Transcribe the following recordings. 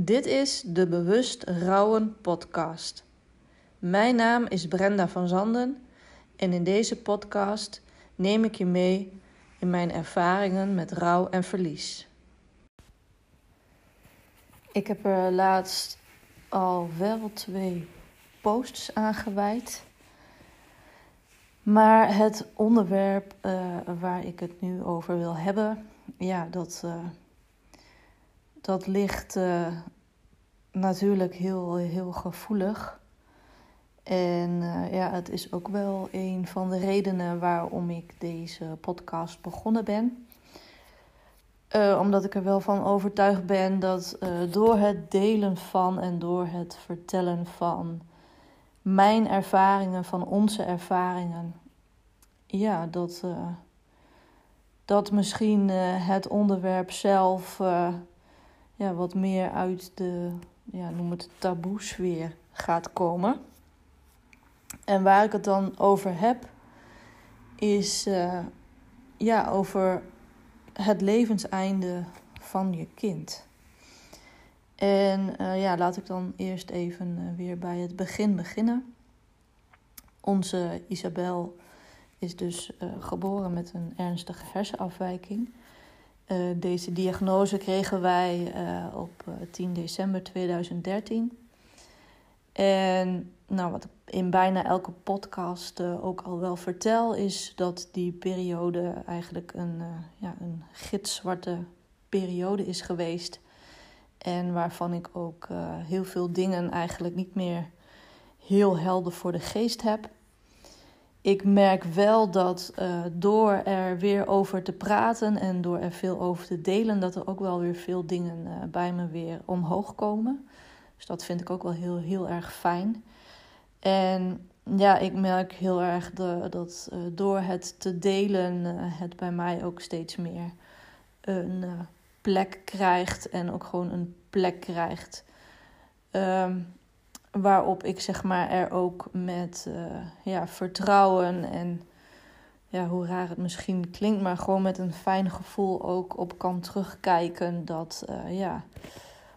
Dit is de Bewust Rouwen podcast. Mijn naam is Brenda van Zanden en in deze podcast neem ik je mee in mijn ervaringen met rouw en verlies. Ik heb er laatst al wel twee posts aan gewijd. Maar het onderwerp uh, waar ik het nu over wil hebben, ja, dat, uh, dat ligt uh, natuurlijk heel, heel gevoelig. En ja, het is ook wel een van de redenen waarom ik deze podcast begonnen ben. omdat ik er wel van overtuigd ben dat door het delen van en door het vertellen van mijn ervaringen, van onze ervaringen, ja, dat, dat misschien het onderwerp zelf ja, wat meer uit de, ja, noem het taboesfeer gaat komen. En waar ik het dan over heb, is ja, over het levenseinde van je kind. En ja, laat ik dan eerst even weer bij het begin beginnen. Onze Isabel is dus geboren met een ernstige hersenafwijking. Uh, deze diagnose kregen wij uh, op 10 december 2013. En nou, wat ik in bijna elke podcast ook al wel vertel, is dat die periode eigenlijk een, ja, een gitzwarte periode is geweest. En waarvan ik ook heel veel dingen eigenlijk niet meer heel helder voor de geest heb ik merk wel dat uh, door er weer over te praten en door er veel over te delen, dat er ook wel weer veel dingen uh, bij me weer omhoog komen. Dus dat vind ik ook wel heel, heel erg fijn. En ja, ik merk heel erg de, dat uh, door het te delen, het bij mij ook steeds meer een plek krijgt en ook gewoon een plek krijgt. Um, waarop ik zeg maar er ook met uh, ja, vertrouwen en ja, hoe raar het misschien klinkt, maar gewoon met een fijn gevoel ook op kan terugkijken dat uh, ja,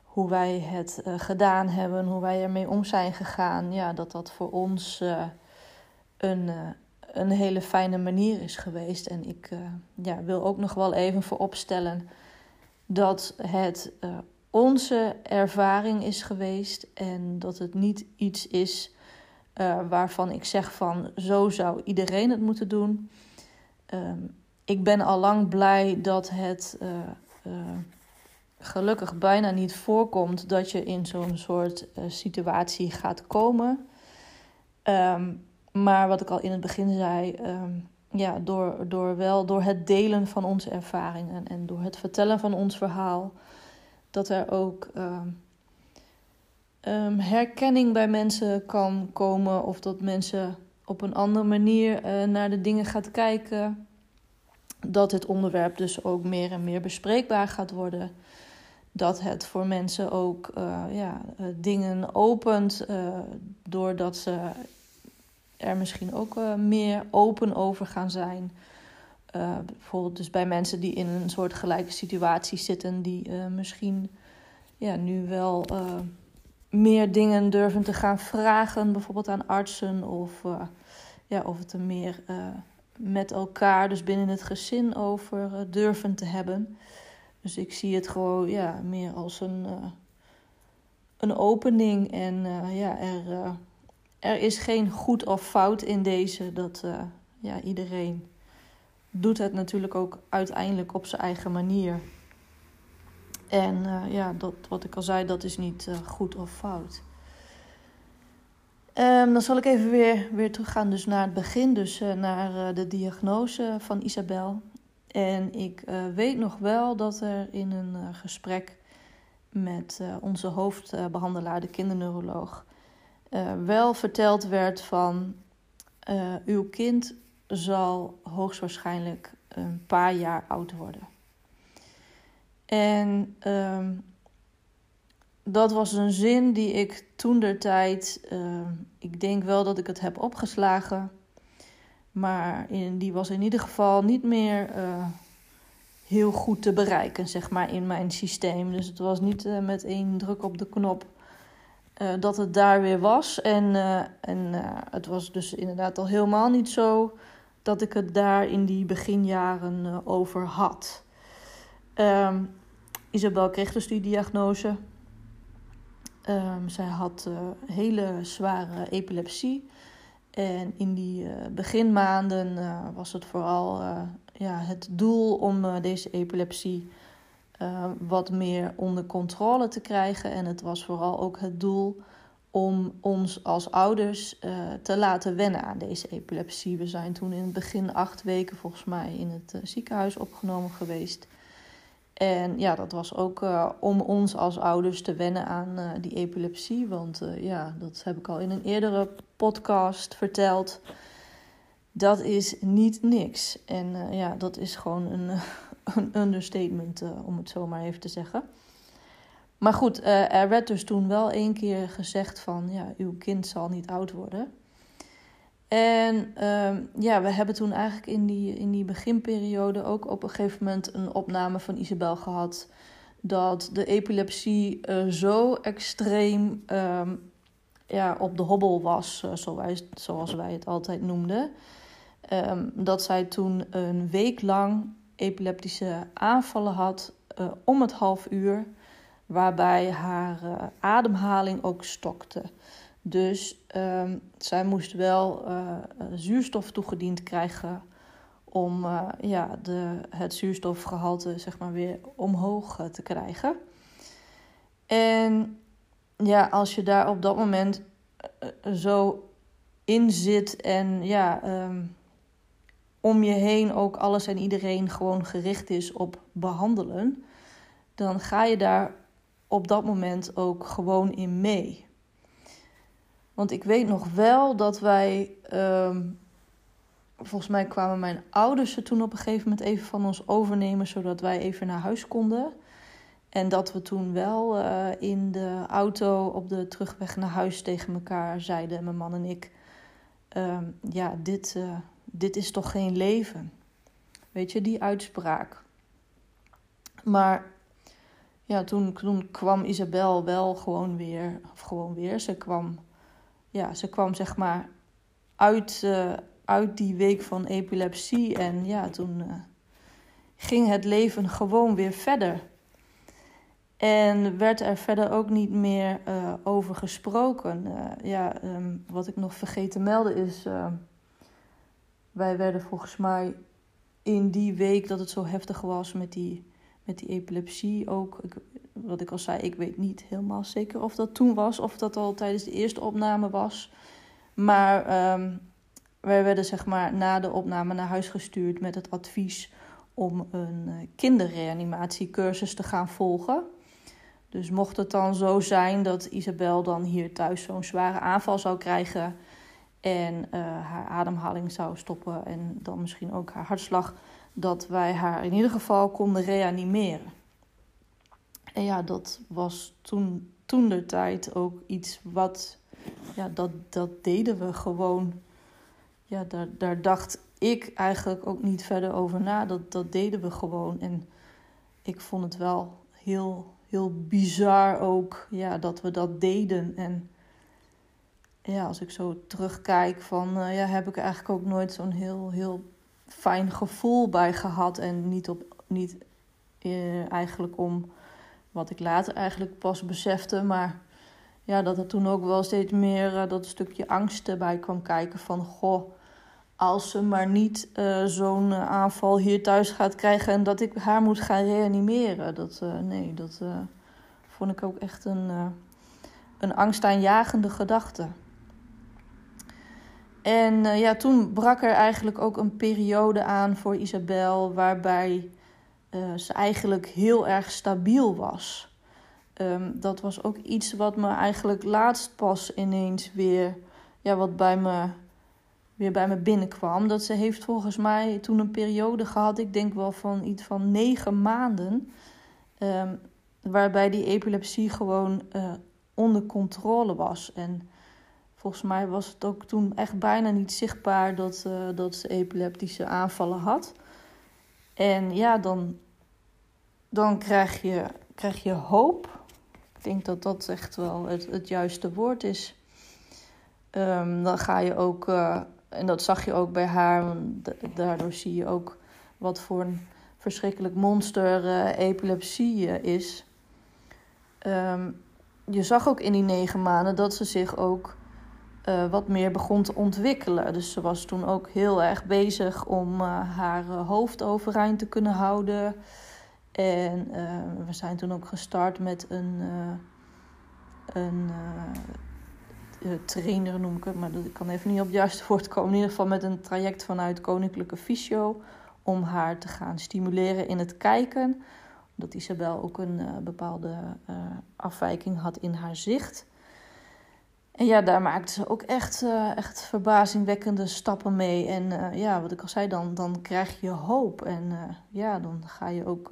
hoe wij het uh, gedaan hebben, hoe wij ermee om zijn gegaan, ja, dat dat voor ons een, een hele fijne manier is geweest. En ik ja, wil ook nog wel even vooropstellen dat het onze ervaring is geweest en dat het niet iets is uh, waarvan ik zeg van zo zou iedereen het moeten doen. Um, ik ben al lang blij dat het uh, uh, gelukkig bijna niet voorkomt dat je in zo'n soort situatie gaat komen. Um, maar wat ik al in het begin zei, um, ja, door, door wel door het delen van onze ervaringen en door het vertellen van ons verhaal dat er ook uh, um, herkenning bij mensen kan komen of dat mensen op een andere manier uh, naar de dingen gaat kijken. Dat het onderwerp dus ook meer en meer bespreekbaar gaat worden. Dat het voor mensen ook uh, ja, uh, dingen opent, doordat ze er misschien ook meer open over gaan zijn. Uh, bijvoorbeeld dus bij mensen die in een soort gelijke situatie zitten, die uh, misschien ja, nu wel uh, meer dingen durven te gaan vragen, bijvoorbeeld aan artsen, of, ja, of het er meer met elkaar, dus binnen het gezin, over durven te hebben. Dus ik zie het gewoon ja, meer als een, een opening en ja, er, er is geen goed of fout in deze, dat ja, iedereen doet het natuurlijk ook uiteindelijk op zijn eigen manier. En uh, ja, dat, wat ik al zei, dat is niet uh, goed of fout. Um, dan zal ik even weer, weer teruggaan dus naar het begin, dus uh, naar de diagnose van Isabel. En ik weet nog wel dat er in een gesprek met onze hoofdbehandelaar, de kinderneuroloog, wel verteld werd van uw kind zal hoogstwaarschijnlijk een paar jaar oud worden. En um, dat was een zin die ik toen der tijd, uh, ik denk wel dat ik het heb opgeslagen, maar in, die was in ieder geval niet meer uh, heel goed te bereiken, zeg maar, in mijn systeem. Dus het was niet uh, met één druk op de knop uh, dat het daar weer was. En, en het was dus inderdaad al helemaal niet zo dat ik het daar in die beginjaren over had. Um, Isabel kreeg dus die diagnose. Um, zij had hele zware epilepsie. En in die beginmaanden was het vooral ja, het doel om deze epilepsie wat meer onder controle te krijgen. En het was vooral ook het doel om ons als ouders uh, te laten wennen aan deze epilepsie. We zijn toen in het begin acht weken volgens mij in het ziekenhuis opgenomen geweest. En ja, dat was ook om ons als ouders te wennen aan die epilepsie. Want ja, dat heb ik al in een eerdere podcast verteld dat is niet niks. En ja, dat is gewoon een, een understatement, om het zo maar even te zeggen. Maar goed, uh, er werd dus toen wel één keer gezegd van, ja, uw kind zal niet oud worden. En ehm, ja, we hebben toen eigenlijk in die, in die beginperiode ook op een gegeven moment een opname van Isabel gehad. Dat de epilepsie zo extreem um, ja, op de hobbel was, zoals wij, zoals wij het altijd noemden. Ehm, dat zij toen een week lang epileptische aanvallen had om het half uur, waarbij haar uh, ademhaling ook stokte. Dus um, zij moest wel uh, zuurstof toegediend krijgen om ja, de, het zuurstofgehalte zeg maar, weer omhoog te krijgen. En ja, als je daar op dat moment zo in zit en ja, um, om je heen ook alles en iedereen gewoon gericht is op behandelen, dan ga je daar op dat moment ook gewoon in mee. Want ik weet nog wel dat wij. Um, volgens mij kwamen mijn ouders er toen op een gegeven moment even van ons overnemen, zodat wij even naar huis konden. En dat we toen wel uh, in de auto op de terugweg naar huis tegen elkaar zeiden, mijn man en ik. Um, ja, dit, uh, dit is toch geen leven? Weet je, die uitspraak. Maar ja, toen, toen kwam Isabel wel gewoon weer, of gewoon weer, ze kwam, ja, ze kwam zeg maar uit, uh, uit die week van epilepsie. En ja, toen uh, ging het leven gewoon weer verder. En werd er verder ook niet meer uh, over gesproken. ja, um, wat ik nog vergeten te melden is wij werden volgens mij in die week dat het zo heftig was met die, met die epilepsie ook. Ik, wat ik al zei, ik weet niet helemaal zeker of dat toen was of dat al tijdens de eerste opname was. Maar um, wij werden zeg maar na de opname naar huis gestuurd met het advies om een uh, kinderreanimatiecursus te gaan volgen. Dus mocht het dan zo zijn dat Isabel dan hier thuis zo'n zware aanval zou krijgen en uh, haar ademhaling zou stoppen en dan misschien ook haar hartslag, dat wij haar in ieder geval konden reanimeren. En ja, dat was toen, toen de tijd ook iets wat, ja, dat, dat deden we gewoon. Ja, daar, daar dacht ik eigenlijk ook niet verder over na. Dat, dat deden we gewoon. En ik vond het wel heel, heel bizar ook, ja, dat we dat deden. En ja, als ik zo terugkijk, van uh, ja, heb ik eigenlijk ook nooit zo'n heel, heel fijn gevoel bij gehad. En niet, op, niet uh, eigenlijk om wat ik later eigenlijk pas besefte, maar ja, dat er toen ook wel steeds meer uh, dat stukje angst erbij kwam kijken van goh. Als ze maar niet zo'n aanval hier thuis gaat krijgen en dat ik haar moet gaan reanimeren. Dat, nee, dat vond ik ook echt een, een angstaanjagende gedachte. En uh, ja, toen brak er eigenlijk ook een periode aan voor Isabel waarbij uh, ze eigenlijk heel erg stabiel was. Um, dat was ook iets wat me eigenlijk laatst pas ineens weer, ja, wat bij me, weer bij me binnenkwam. Dat ze heeft volgens mij toen een periode gehad, ik denk wel van iets van negen maanden, um, waarbij die epilepsie gewoon uh, onder controle was. En Volgens mij was het ook toen echt bijna niet zichtbaar dat, uh, dat ze epileptische aanvallen had. En ja, dan dan krijg je, krijg je hoop. Ik denk dat dat echt wel het, het juiste woord is. Ehm, dan ga je ook, uh, en dat zag je ook bij haar, daardoor zie je ook wat voor een verschrikkelijk monster uh, epilepsie is. Um, je zag ook in die negen maanden dat ze zich ook uh, wat meer begon te ontwikkelen. Dus ze was toen ook heel erg bezig om haar hoofd overeind te kunnen houden. En we zijn toen ook gestart met een, een trainer, noem ik het, maar ik kan even niet op het juiste woord komen. In ieder geval met een traject vanuit Koninklijke Fysio om haar te gaan stimuleren in het kijken. Omdat Isabel ook een bepaalde afwijking had in haar zicht. En ja, daar maakte ze ook echt, uh, echt verbazingwekkende stappen mee. En ja, wat ik al zei, dan, dan krijg je hoop. En ja, dan ga je ook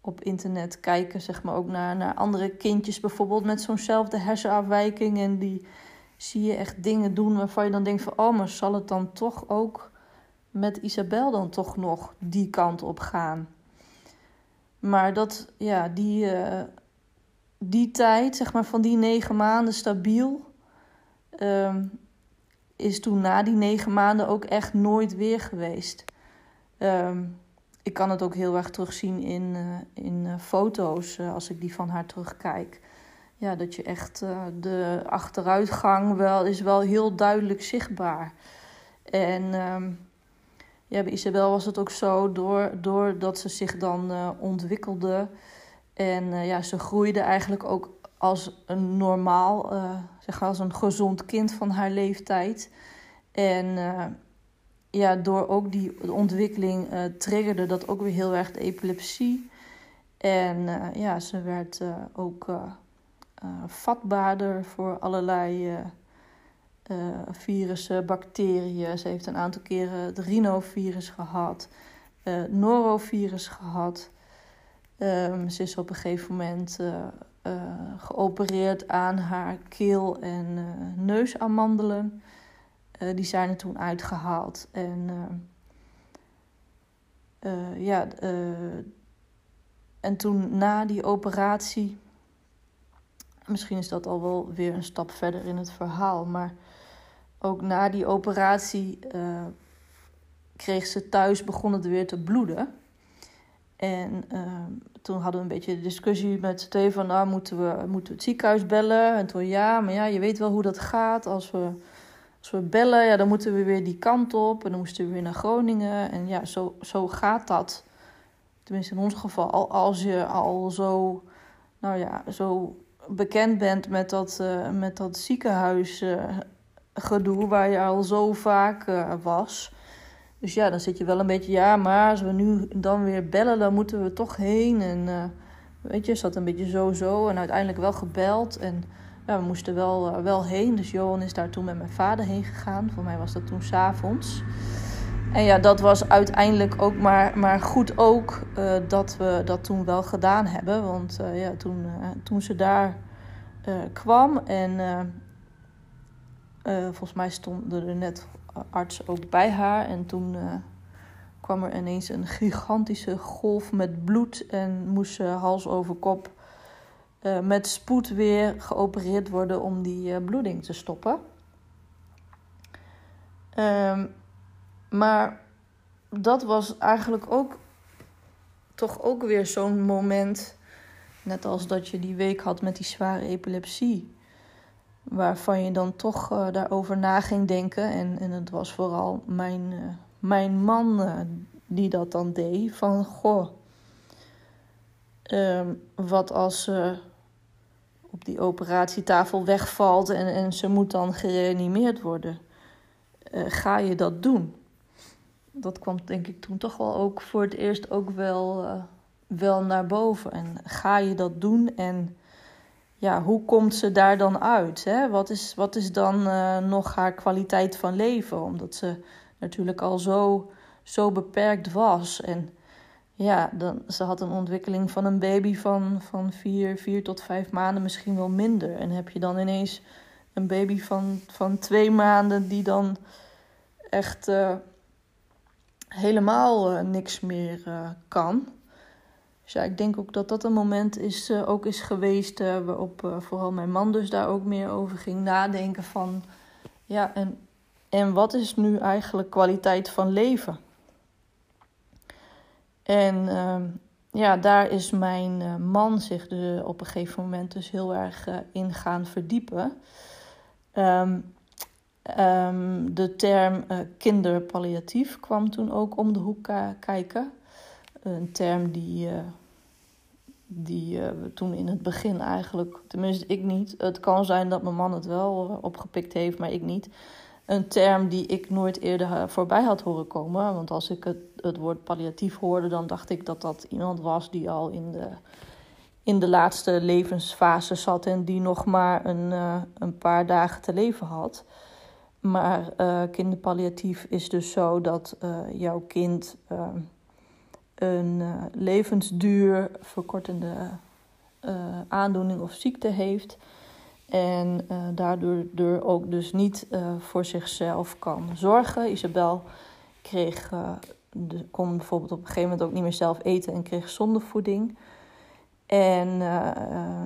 op internet kijken, zeg maar, ook naar, naar andere kindjes bijvoorbeeld met zo'nzelfde hersenafwijking. En die zie je echt dingen doen waarvan je dan denkt van, oh, maar zal het dan toch ook met Isabel dan toch nog die kant op gaan. Maar dat, ja, die, die tijd, zeg maar van die negen maanden stabiel, uh, is toen na die negen maanden ook echt nooit weer geweest. Uh, ik kan het ook heel erg terugzien in, uh, in uh, foto's als ik die van haar terugkijk. Ja, dat je echt de achteruitgang wel is wel heel duidelijk zichtbaar. En ehm, ja, bij Isabel was het ook zo, door, doordat ze zich dan ontwikkelde. En uh, ja, ze groeide eigenlijk ook als een normaal, uh, zeg maar als een gezond kind van haar leeftijd. En ja, door ook die ontwikkeling triggerde dat ook weer heel erg de epilepsie. En ja, ze werd ook vatbaarder voor allerlei virussen, bacteriën. Ze heeft een aantal keren het rhinovirus gehad, norovirus gehad. Um, ze is op een gegeven moment uh, geopereerd aan haar keel- en neusamandelen. die zijn er toen uitgehaald. En ja, en toen na die operatie. Misschien is dat al wel weer een stap verder in het verhaal, maar ook na die operatie kreeg ze thuis, begon het weer te bloeden. En uh, toen hadden we een beetje de discussie met z'n van, nou, moeten we, moeten het ziekenhuis bellen? En toen, ja, maar ja, je weet wel hoe dat gaat. Als we, als we bellen, ja, dan moeten we weer die kant op. En dan moesten we weer naar Groningen. En ja, zo, zo gaat dat. Tenminste, in ons geval, als je al zo, nou ja, zo bekend bent met dat, uh, met dat ziekenhuis gedoe waar je al zo vaak uh, was. Dus ja, dan zit je wel een beetje, ja, maar als we nu dan weer bellen, dan moeten we toch heen. En uh, weet je, zat een beetje zo-zo. En uiteindelijk wel gebeld. En ja, we moesten wel, uh, wel heen. Dus Johan is daar toen met mijn vader heen gegaan. Voor mij was dat toen s'avonds. En ja, dat was uiteindelijk ook maar, maar goed ook uh, dat we dat toen wel gedaan hebben. Want ja, toen, toen ze daar kwam en volgens mij stonden er net artsen ook bij haar. En toen uh, kwam er ineens een gigantische golf met bloed. En moest ze hals over kop uh, met spoed weer geopereerd worden om die bloeding te stoppen. Um, maar dat was eigenlijk ook toch ook weer zo'n moment. Net als dat je die week had met die zware epilepsie waarvan je dan toch uh, daarover na ging denken. En, en het was vooral mijn, uh, mijn man uh, die dat dan deed. Van goh, um, wat als ze op die operatietafel wegvalt en, en ze moet dan gereanimeerd worden. ga je dat doen? Dat kwam denk ik toen toch wel ook voor het eerst ook wel, wel naar boven. En ga je dat doen en ja, hoe komt ze daar dan uit? Hè? Wat, is, wat is dan uh, nog haar kwaliteit van leven? Omdat ze natuurlijk al zo, zo beperkt was. En ja, dan, ze had een ontwikkeling van een baby van, van vier, vier tot vijf maanden, misschien wel minder. En heb je dan ineens een baby van, van twee maanden die dan echt uh, helemaal uh, niks meer kan. Dus ja, ik denk ook dat dat een moment is, uh, ook is geweest uh, waarop uh, vooral mijn man dus daar ook meer over ging nadenken van, ja, en, en wat is nu eigenlijk kwaliteit van leven? En ehm, ja, daar is mijn man zich dus op een gegeven moment dus heel erg in gaan verdiepen. Um, um, de term kinderpalliatief kwam toen ook om de hoek kijken. Een term die die uh, toen in het begin eigenlijk, tenminste ik niet. Het kan zijn dat mijn man het wel uh, opgepikt heeft, maar ik niet. Een term die ik nooit eerder uh, voorbij had horen komen. Want als ik het, het woord palliatief hoorde, dan dacht ik dat dat iemand was die al in de, in de laatste levensfase zat en die nog maar een, een paar dagen te leven had. Maar kinderpalliatief is dus zo dat jouw kind ehm, een uh, levensduur verkortende uh, aandoening of ziekte heeft. En uh, daardoor er ook dus niet voor zichzelf kan zorgen. Isabel kreeg, kon bijvoorbeeld op een gegeven moment ook niet meer zelf eten en kreeg zondevoeding. En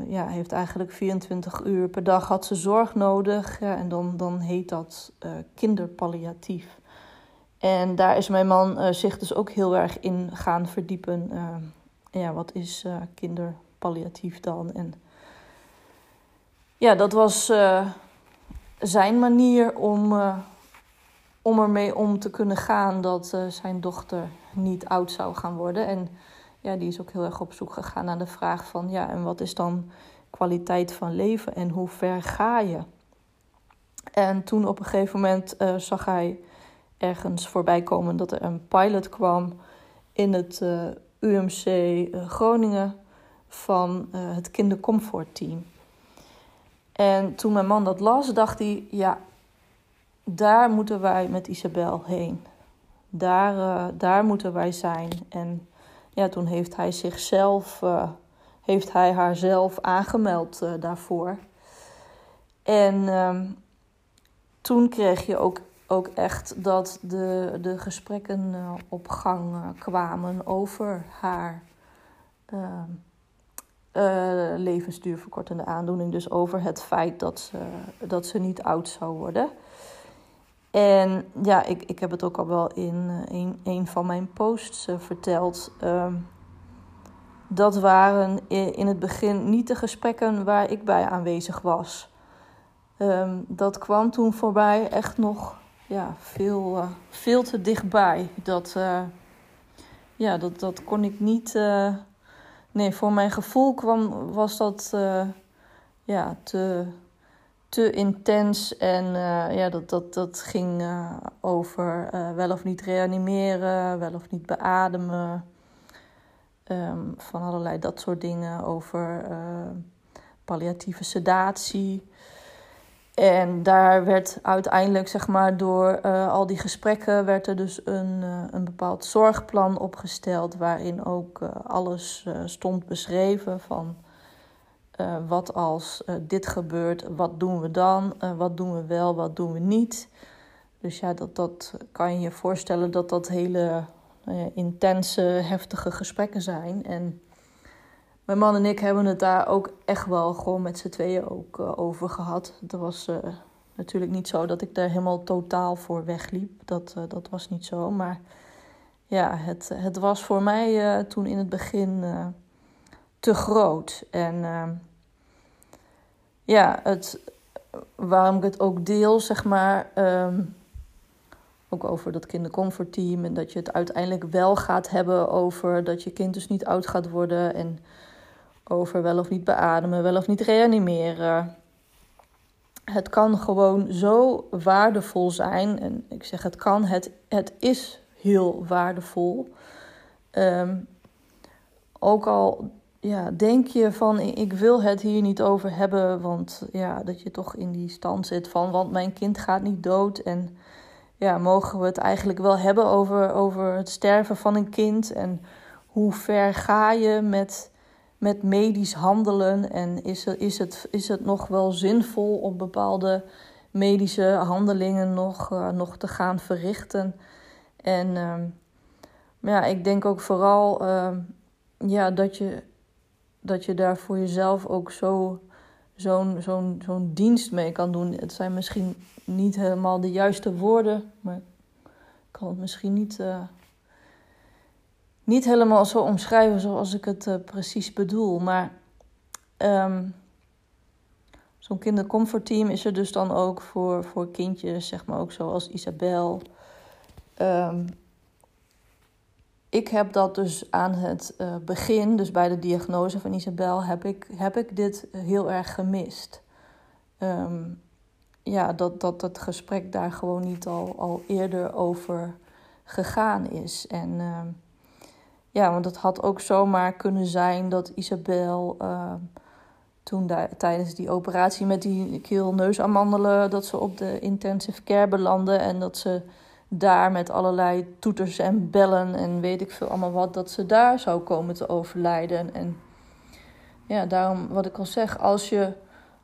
ja, heeft eigenlijk 24 uur per dag had ze zorg nodig. En dan, dan heet dat kinderpalliatief. En daar is mijn man uh, zich dus ook heel erg in gaan verdiepen. Uh, ja, wat is uh, kinderpalliatief dan? En ja, dat was zijn manier om, om ermee om te kunnen gaan dat zijn dochter niet oud zou gaan worden. En ja, die is ook heel erg op zoek gegaan naar de vraag van ja, en wat is dan kwaliteit van leven en hoe ver ga je? En toen op een gegeven moment zag hij ergens voorbij komen dat er een pilot kwam in het eh, UMC uh, Groningen van uh, het kindercomfortteam. En toen mijn man dat las, dacht hij: ja, daar moeten wij met Isabel heen. Daar, daar moeten wij zijn. En ja, toen heeft hij zichzelf, heeft hij haarzelf aangemeld daarvoor. En ehm, toen kreeg je ook ook echt dat de, de gesprekken uh, op gang uh, kwamen over haar uh, levensduurverkortende aandoening. Dus over het feit dat ze, dat ze niet oud zou worden. En ja, ik, ik heb het ook al wel in een, een van mijn posts verteld. Ehm, dat waren in het begin niet de gesprekken waar ik bij aanwezig was. Um, dat kwam toen voorbij echt nog ja, veel, uh, veel te dichtbij. Dat, uh, ja, dat, dat kon ik niet. Uh, nee, voor mijn gevoel kwam, was dat ja, te, te intens. En ja, dat, dat, dat ging over wel of niet reanimeren, wel of niet beademen. Um, van allerlei dat soort dingen over palliatieve sedatie. En daar werd uiteindelijk, zeg maar, door uh, al die gesprekken, werd er dus een, uh, een bepaald zorgplan opgesteld. Waarin ook uh, alles stond beschreven van wat als dit gebeurt, wat doen we dan? wat doen we wel, wat doen we niet? Dus ja, dat, dat kan je je voorstellen dat dat hele intense, heftige gesprekken zijn. En mijn man en ik hebben het daar ook echt wel gewoon met z'n tweeën ook uh, over gehad. Het was uh, natuurlijk niet zo dat ik daar helemaal totaal voor wegliep. Dat, uh, dat was niet zo. Maar ja, het, het was voor mij toen in het begin te groot. En ja, het, waarom ik het ook deel, zeg maar. Um, ook over dat kindercomfortteam. En dat je het uiteindelijk wel gaat hebben over dat je kind dus niet oud gaat worden. En over wel of niet beademen, wel of niet reanimeren. Het kan gewoon zo waardevol zijn. En ik zeg het kan, het, het is heel waardevol. Um, ook al ja, denk je van ik wil het hier niet over hebben, want ja, dat je toch in die stand zit van want mijn kind gaat niet dood en ja, mogen we het eigenlijk wel hebben over, over het sterven van een kind en hoe ver ga je met met medisch handelen en is het, is het, is het nog wel zinvol om bepaalde medische handelingen nog, uh, nog te gaan verrichten. En uh, ja, ik denk ook vooral, uh, ja, dat je, dat je daar voor jezelf ook zo, zo'n, zo'n, zo'n dienst mee kan doen. Het zijn misschien niet helemaal de juiste woorden, maar ik kan het misschien niet, uh, niet helemaal zo omschrijven zoals ik het uh, precies bedoel. Maar um, zo'n kindercomfortteam is er dus dan ook voor, voor kindjes, zeg maar ook zoals Isabel. Um, ik heb dat dus aan het uh, begin, dus bij de diagnose van Isabel, heb ik, heb ik dit heel erg gemist. Um, ja, dat, dat het gesprek daar gewoon niet al, al eerder over gegaan is. En ja, want het had ook zomaar kunnen zijn dat Isabel uh, toen tijdens die operatie met die keel-neusamandelen, dat ze op de intensive care belandde en dat ze daar met allerlei toeters en bellen en weet ik veel allemaal wat, dat ze daar zou komen te overlijden. En ja, daarom wat ik al zeg, als je,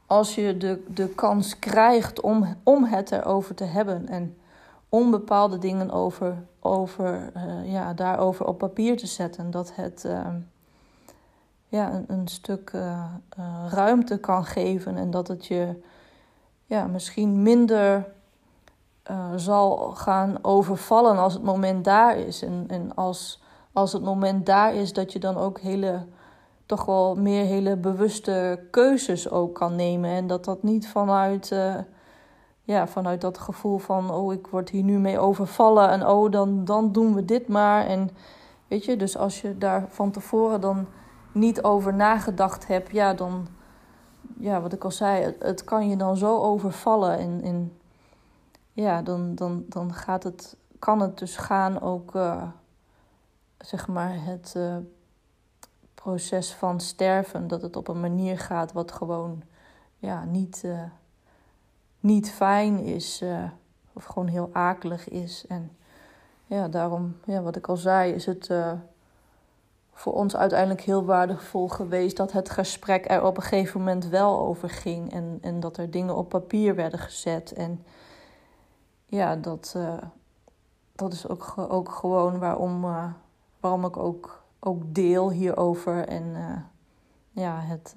als je de, de kans krijgt om, om het erover te hebben en om bepaalde dingen over, over, uh, ja, daarover op papier te zetten, dat het uh, ja, een, een stuk uh, ruimte kan geven en dat het je ja, misschien minder zal gaan overvallen als het moment daar is. En, en als, als het moment daar is, dat je dan ook hele, toch wel meer hele bewuste keuzes ook kan nemen. En dat dat niet vanuit, ja, vanuit dat gevoel van, oh, ik word hier nu mee overvallen en oh, dan, dan doen we dit maar. En weet je, dus als je daar van tevoren dan niet over nagedacht hebt, ja, dan, ja, wat ik al zei, het, kan je dan zo overvallen. En, ja, dan, dan, dan gaat het, kan het dus gaan ook, uh, zeg maar, het uh, proces van sterven. Dat het op een manier gaat wat gewoon ja, niet, uh, niet fijn is. of gewoon heel akelig is. En ja, daarom, ja, wat ik al zei, is het voor ons uiteindelijk heel waardevol geweest dat het gesprek er op een gegeven moment wel over ging. En, en dat er dingen op papier werden gezet. En ja, dat, uh, dat is ook, ook gewoon waarom, waarom ik ook, ook deel hierover. En ja, het,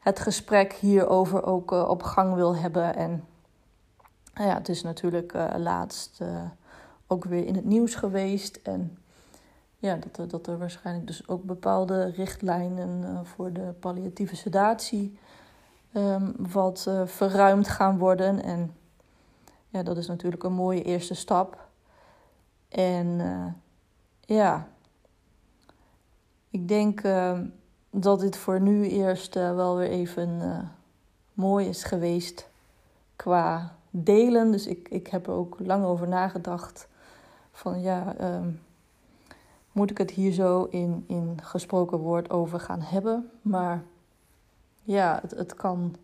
het gesprek hierover ook op gang wil hebben. En ja, het is natuurlijk laatst ook weer in het nieuws geweest. En ja, dat er, dat er waarschijnlijk dus ook bepaalde richtlijnen voor de palliatieve sedatie um, wat verruimd gaan worden. En ja, dat is natuurlijk een mooie eerste stap. En ja, ik denk uh, dat dit voor nu eerst uh, wel weer even mooi is geweest qua delen. Dus ik, ik heb er ook lang over nagedacht. Van ja, um, moet ik het hier zo in, in gesproken woord over gaan hebben? Maar ja, het, het kan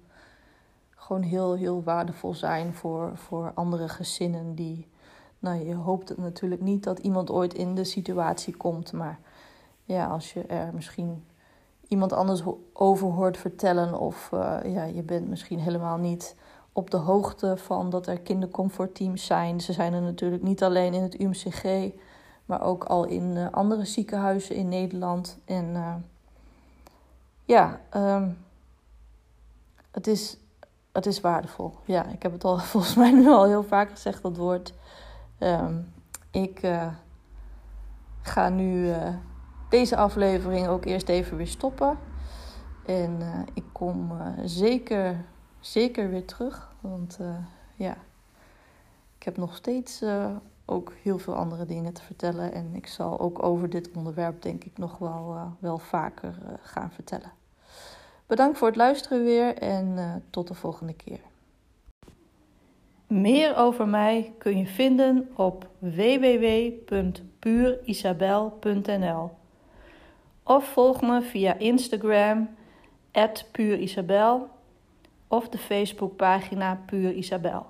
gewoon heel, heel waardevol zijn voor, voor andere gezinnen die. Nou, je hoopt natuurlijk niet dat iemand ooit in de situatie komt. Maar ja, als je er misschien iemand anders over hoort vertellen. Of uh, ja, je bent misschien helemaal niet op de hoogte van dat er kindercomfortteams zijn. Ze zijn er natuurlijk niet alleen in het UMCG, maar ook al in uh, andere ziekenhuizen in Nederland. En uh, ja, um, het is het is waardevol. Ja, ik heb het al volgens mij nu al heel vaak gezegd, dat woord. Um, ik ga nu deze aflevering ook eerst even weer stoppen. En uh, ik kom zeker, zeker weer terug. Want ja, ik heb nog steeds ook heel veel andere dingen te vertellen. En ik zal ook over dit onderwerp denk ik nog wel, wel vaker gaan vertellen. Bedankt voor het luisteren weer en tot de volgende keer. Meer over mij kun je vinden op www.puurisabel.nl of volg me via Instagram @puurisabel of de Facebookpagina Puur Isabel.